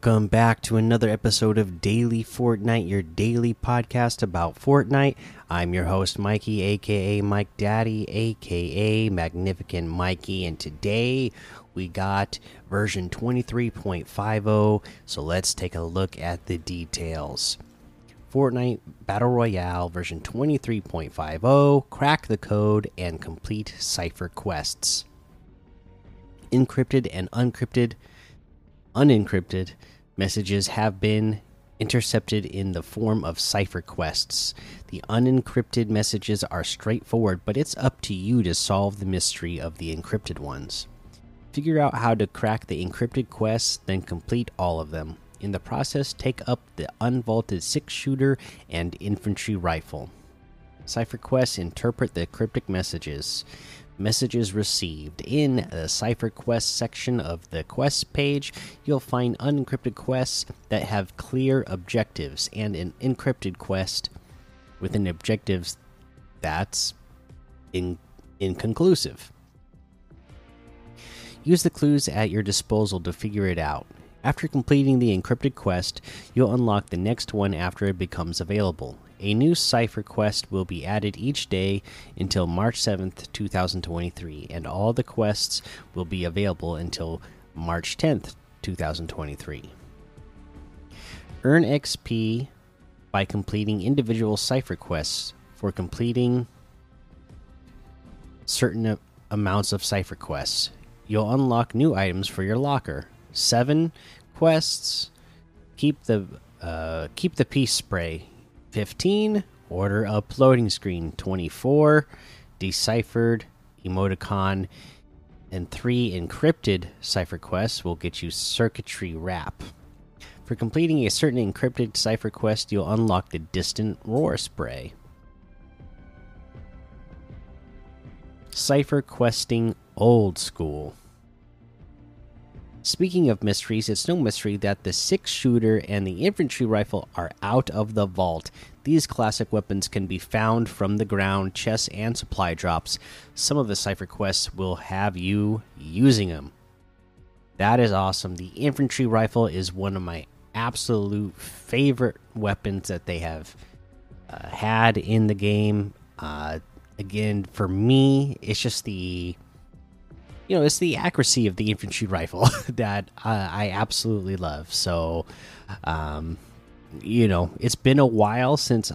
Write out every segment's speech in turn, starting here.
Welcome back to another episode of Daily Fortnite, your daily podcast about Fortnite. I'm your host, Mikey, aka Mike Daddy, aka Magnificent Mikey, and today we got version 23.50. So let's take a look at the details. Fortnite Battle Royale version 23.50, crack the code and complete cipher quests. Encrypted and uncrypted unencrypted messages have been intercepted in the form of cipher quests. The unencrypted messages are straightforward, but it's up to you to solve the mystery of the encrypted ones. Figure out how to crack the encrypted quests, then complete all of them. In the process, take up the unvaulted six shooter and infantry rifle. Cipher quests interpret the cryptic messages messages received. In the Cipher Quest section of the quest page, you'll find unencrypted quests that have clear objectives and an encrypted quest with an objective that's in inconclusive. Use the clues at your disposal to figure it out. After completing the encrypted quest, you'll unlock the next one after it becomes available. A new cipher quest will be added each day until March 7th, 2023, and all the quests will be available until March 10th, 2023. Earn XP by completing individual cipher quests for completing certain amounts of cipher quests. You'll unlock new items for your locker. Seven quests. Keep the uh, keep the peace spray 15 order uploading screen 24 deciphered emoticon and 3 encrypted cipher quests will get you circuitry wrap. For completing a certain encrypted cipher quest you'll unlock the distant roar spray. Cipher questing old school Speaking of mysteries, it's no mystery that the six shooter and the infantry rifle are out of the vault. These classic weapons can be found from the ground, chests, and supply drops. Some of the cipher quests will have you using them. That is awesome. The infantry rifle is one of my absolute favorite weapons that they have uh, had in the game. Uh, again, for me, it's just the you know, it's the accuracy of the infantry rifle that uh, I absolutely love. So, um, you know, it's been a while since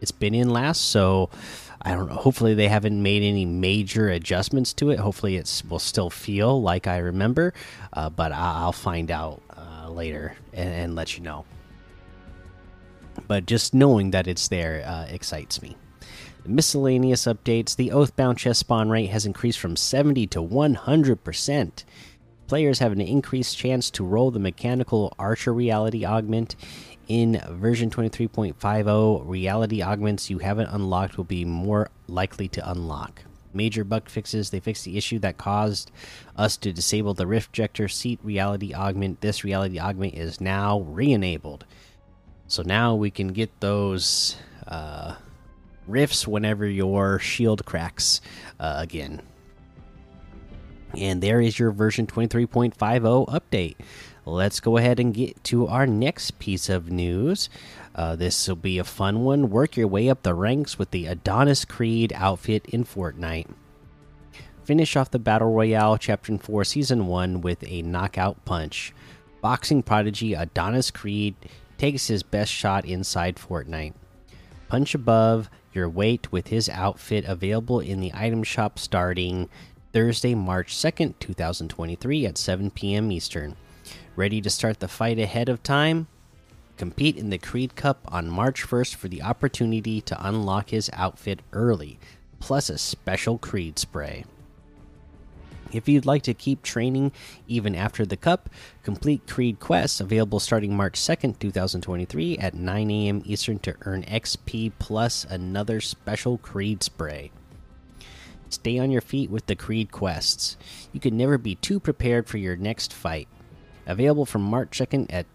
it's been in last, so I don't know. Hopefully, they haven't made any major adjustments to it. Hopefully, it will still feel like I remember, uh, but I'll find out uh, later and, and, let you know. But just knowing that it's there uh, excites me. Miscellaneous updates The Oathbound chest spawn rate has increased from 70 to 100%. Players have an increased chance to roll the mechanical archer reality augment. In version 23.50, reality augments you haven't unlocked will be more likely to unlock. Major bug fixes they fixed the issue that caused us to disable the Riftjector seat reality augment. This reality augment is now re enabled. So now we can get those. Uh, rifts whenever your shield cracks uh, again. And there is your version 23.50 update. Let's go ahead and get to our next piece of news. Uh, this will be a fun one. Work your way up the ranks with the Adonis Creed outfit in Fortnite. Finish off the Battle Royale Chapter 4 Season 1 with a knockout punch. Boxing prodigy Adonis Creed takes his best shot inside Fortnite. Punch above your weight with his outfit available in the item shop starting Thursday, March 2nd, 2023 at 7 p.m. Eastern. Ready to start the fight ahead of time? Compete in the Creed Cup on March 1st for the opportunity to unlock his outfit early, plus a special Creed spray. If you'd like to keep training even after the Cup, complete Creed quests available starting March 2nd, 2023 at 9 a.m. Eastern to earn XP plus another special Creed spray. Stay on your feet with the Creed quests. You can never be too prepared for your next fight. Available from March 2nd at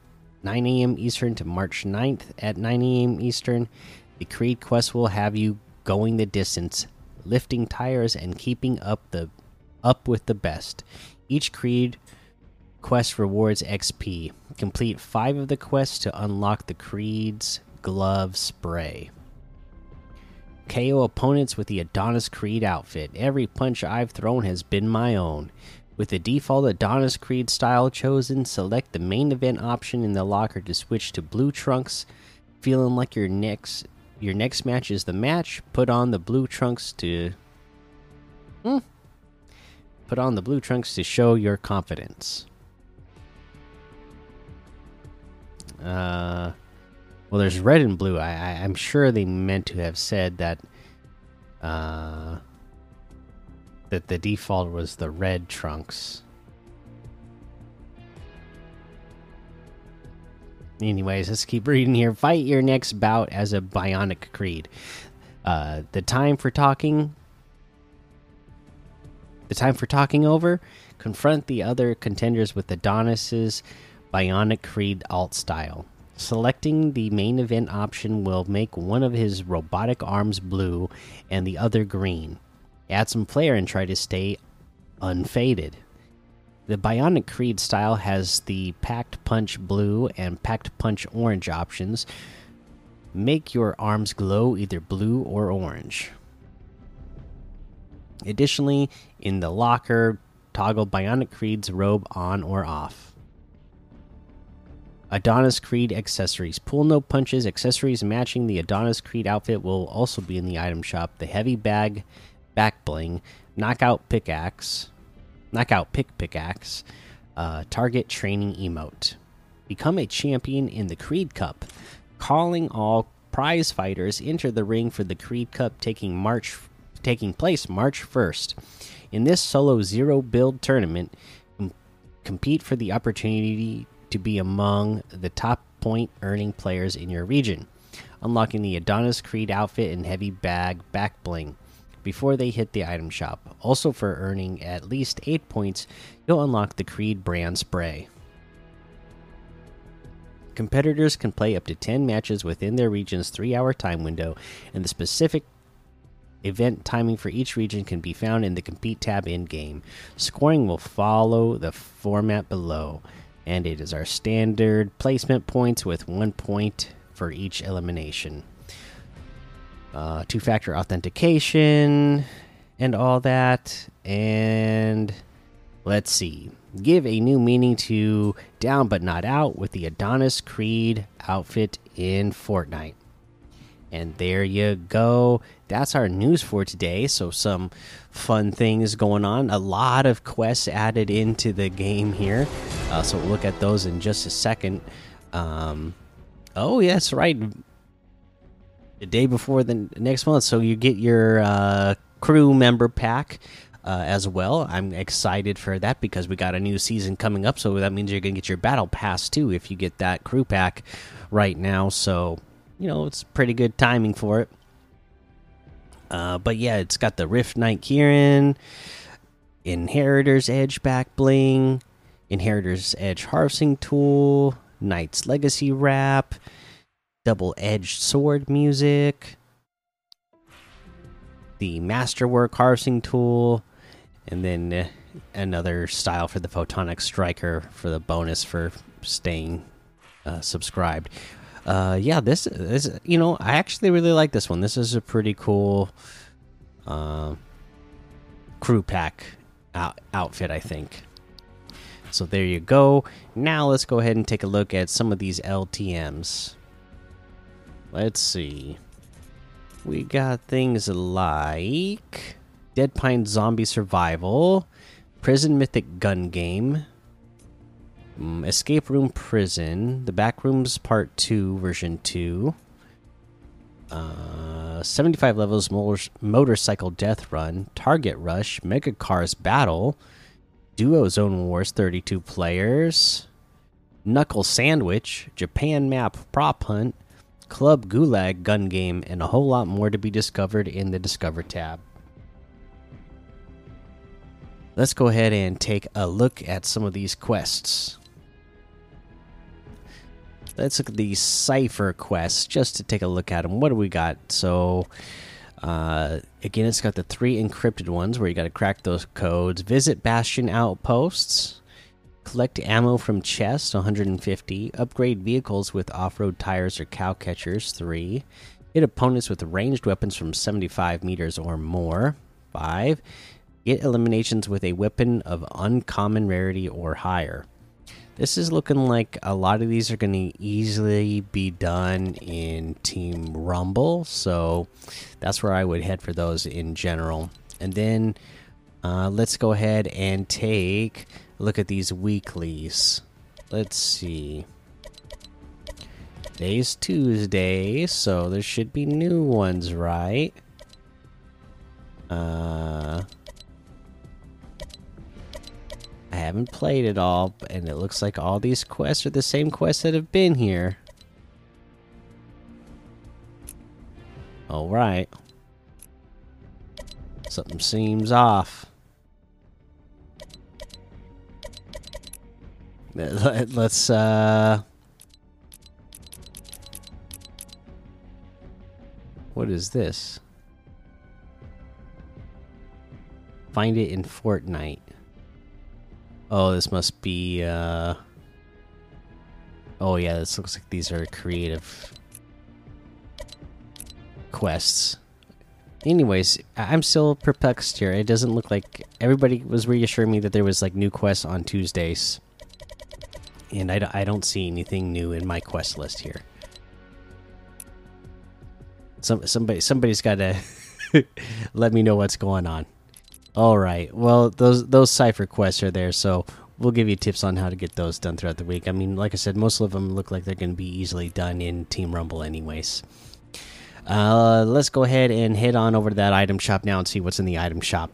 9 a.m. Eastern to March 9th at 9 a.m. Eastern, the Creed quest will have you going the distance, lifting tires, and keeping up the up with the best. Each creed quest rewards XP. Complete five of the quests to unlock the Creed's glove spray. KO opponents with the Adonis Creed outfit. Every punch I've thrown has been my own. With the default Adonis Creed style chosen, select the main event option in the locker to switch to blue trunks. Feeling like your next your next match is the match, put on the blue trunks to hmm, put on the blue trunks to show your confidence. Uh well, there's red and blue. I, I am sure they meant to have said that. Uh, that the default was the red trunks. Anyways, let's keep reading here. Fight your next bout as a Bionic Creed. Uh, the time for talking. The time for talking over. Confront the other contenders with Adonis's Bionic Creed alt style. Selecting the main event option will make one of his robotic arms blue and the other green. Add some flair and try to stay unfaded. The Bionic Creed style has the Packed Punch Blue and Packed Punch Orange options. Make your arms glow either blue or orange. Additionally, in the locker, toggle Bionic Creed's robe on or off. Adonis Creed accessories. Pull no punches. Accessories matching the Adonis Creed outfit will also be in the item shop. The heavy bag, back bling, knockout pickaxe, knockout pick pickaxe, uh, target training emote. Become a champion in the Creed Cup. Calling all prize fighters enter the ring for the Creed Cup taking March taking place March 1st. In this solo zero build tournament, compete for the opportunity to be among the top point earning players in your region, unlocking the Adonis Creed outfit and heavy bag back bling before they hit the item shop. Also, for earning at least 8 points, you'll unlock the Creed brand spray. Competitors can play up to 10 matches within their region's 3 hour time window, and the specific event timing for each region can be found in the Compete tab in game. Scoring will follow the format below and it is our standard placement points with one point for each elimination. Uh, two factor authentication and all that. And let's see. Give a new meaning to down but not out with the Adonis Creed outfit in Fortnite. And there you go. That's our news for today. So, some fun things going on. A lot of quests added into the game here. Uh, so, we'll look at those in just a second. Um, oh, yes, right. The day before the next month. So, you get your uh, crew member pack. Uh, as well. I'm excited for that because we got a new season coming up, so that means you're gonna get your battle pass too if you get that crew pack right now. So you know, it's pretty good timing for it. Uh, but yeah, it's got the Rift Knight Kieran, Inheritor's Edge back bling, Inheritor's Edge harvesting tool, Knight's Legacy wrap, double edged sword music, the Masterwork harvesting tool, and then uh, another style for the Photonic Striker for the bonus for staying uh, subscribed uh, yeah, this is you know I actually really like this one. This is a pretty cool uh, crew pack out outfit, I think. So there you go. Now let's go ahead and take a look at some of these LTM's. Let's see. We got things like Dead Pine Zombie Survival, Prison Mythic Gun Game, um, Escape Room Prison, The Backrooms Part 2, Version 2. Uh, 75 levels motor Motorcycle Death Run, Target Rush, Mega Cars Battle, Duo Zone Wars 32 players, Knuckle Sandwich, Japan Map Prop Hunt, Club Gulag Gun Game, and a whole lot more to be discovered in the Discover tab. Let's go ahead and take a look at some of these quests let's look at the cipher quests just to take a look at them. What do we got? So, uh, again, it's got the three encrypted ones where you got to crack those codes. Visit Bastion outposts. Collect ammo from chests, 150. Upgrade vehicles with off road tires or cow catchers, 3. Hit opponents with ranged weapons from 75 meters or more, 5. Get eliminations with a weapon of uncommon rarity or higher. This is looking like a lot of these are going to easily be done in Team Rumble, so that's where I would head for those in general. And then uh, let's go ahead and take a look at these weeklies. Let's see. Today's Tuesday, so there should be new ones, right? Uh, I haven't played it all, and it looks like all these quests are the same quests that have been here. All right. Something seems off. Let's uh What is this? Find it in Fortnite. Oh, this must be uh Oh yeah, this looks like these are creative quests. Anyways, I'm still perplexed here. It doesn't look like everybody was reassuring me that there was like new quests on Tuesdays. And I, I don't see anything new in my quest list here. Some somebody somebody's got to let me know what's going on. All right. Well, those those cipher quests are there, so we'll give you tips on how to get those done throughout the week. I mean, like I said, most of them look like they're going to be easily done in Team Rumble, anyways. Uh, let's go ahead and head on over to that item shop now and see what's in the item shop.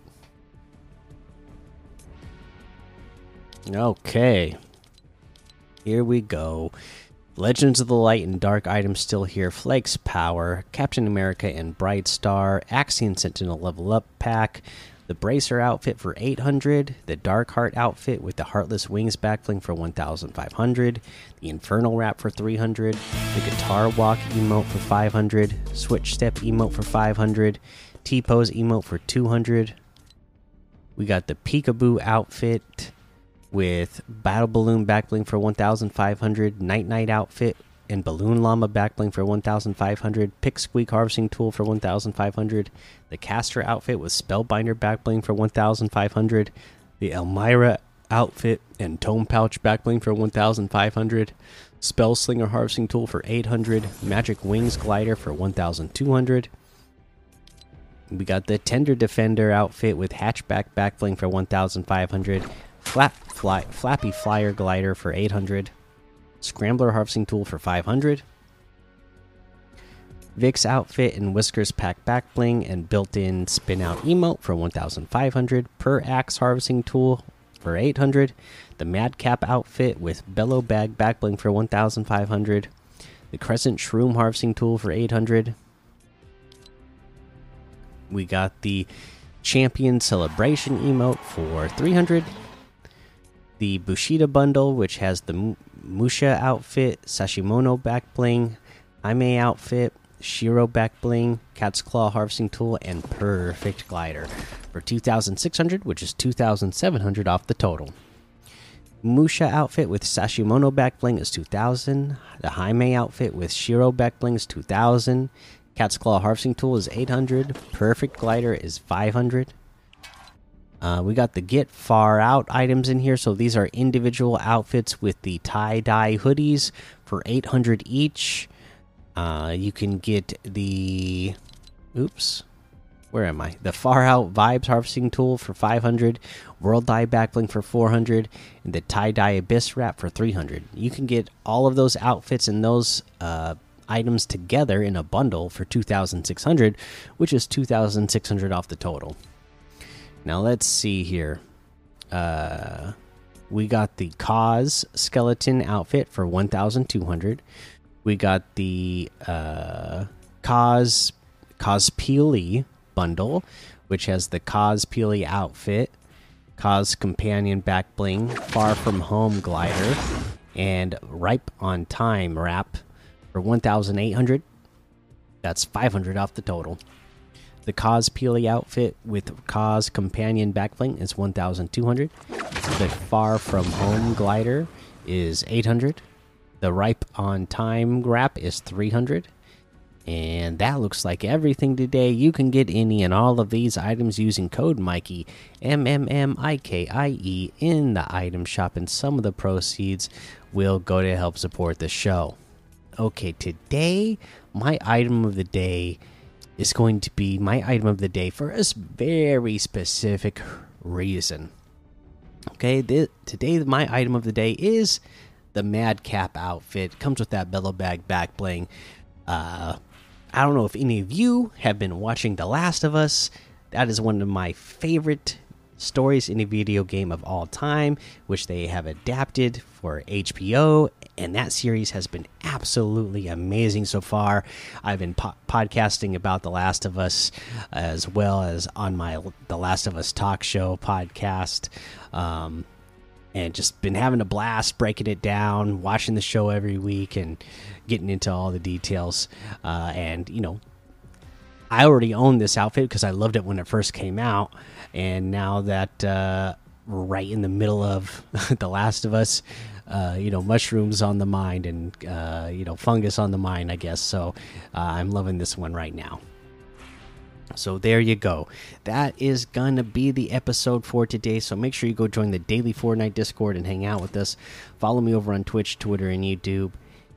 Okay. Here we go. Legends of the Light and Dark items still here. Flakes Power, Captain America and Bright Star, Axion Sentinel level up pack, the Bracer outfit for 800, the Dark Heart outfit with the Heartless Wings backbling for 1500, the Infernal Wrap for 300, the Guitar Walk emote for 500, Switch Step emote for 500, T Pose emote for 200. We got the Peekaboo outfit with Battle Balloon backbling for 1500, Nite Nite outfit and Balloon Llama backbling for 1500, Pick Squeak harvesting tool for 1500, the Caster outfit with Spellbinder backbling for 1500, the Elmira outfit and Tome Pouch backbling for 1500, Spell Slinger harvesting tool for 800, Magic Wings glider for 1200. We got the Tender Defender outfit with Hatchback backbling for 1500, Flap fly, Flappy Flyer glider for 800. Scrambler harvesting tool for 500. Vic's outfit and whiskers pack back bling and built-in spin out emote for 1500. Per axe harvesting tool for 800. The Madcap outfit with bellow bag back bling for 1500. The Crescent shroom harvesting tool for 800. We got the Champion celebration emote for 300 the Bushida bundle, which has the Musha outfit, Sashimono back bling, Hime outfit, Shiro back bling, Cat's Claw harvesting tool, and Perfect glider for 2,600, which is 2,700 off the total. Musha outfit with Sashimono back bling is 2,000. The Hime outfit with Shiro back bling is 2,000. Cat's Claw harvesting tool is 800. Perfect glider is 500. Uh, we got the get far out items in here. So these are individual outfits with the tie dye hoodies for 800 each. Uh, you can get the. Oops. Where am I? The far out vibes harvesting tool for 500, world dye backbling for 400, and the tie dye abyss wrap for 300. You can get all of those outfits and those uh, items together in a bundle for 2,600, which is 2,600 off the total. Now let's see here. Uh, we got the KAWS skeleton outfit for 1,200. We got the uh, KAWS Cospeely bundle, which has the KAWS Peely outfit, KAWS companion back bling, Far from Home glider, and Ripe on Time wrap for 1,800. That's 500 off the total. The KAWS Peely outfit with KAWS Companion backbling is 1,200. The Far From Home glider is 800. The Ripe on Time grap is 300. And that looks like everything today. You can get any and all of these items using code Mikey, M M M I K I E, in the item shop, and some of the proceeds will go to help support the show. Okay, today, my item of the day is going to be my item of the day for a very specific reason. Okay, today, my item of the day is the Madcap outfit. Comes with that bellow bag back bling. Uh, I don't know if any of you have been watching The Last of Us. That is one of my favorite stories in a video game of all time, which they have adapted for HBO. And that series has been absolutely amazing so far. I've been po podcasting about The Last of Us as well as on my The Last of Us talk show podcast. Um, and just been having a blast breaking it down, watching the show every week, and getting into all the details. Uh, and you know, I already own this outfit because I loved it when it first came out, and now that uh, we're right in the middle of The Last of Us, uh, you know, mushrooms on the mind and uh, you know, fungus on the mind, I guess. So uh, I'm loving this one right now. So there you go. That is going to be the episode for today. So make sure you go join the daily Fortnite Discord and hang out with us. Follow me over on Twitch, Twitter, and YouTube.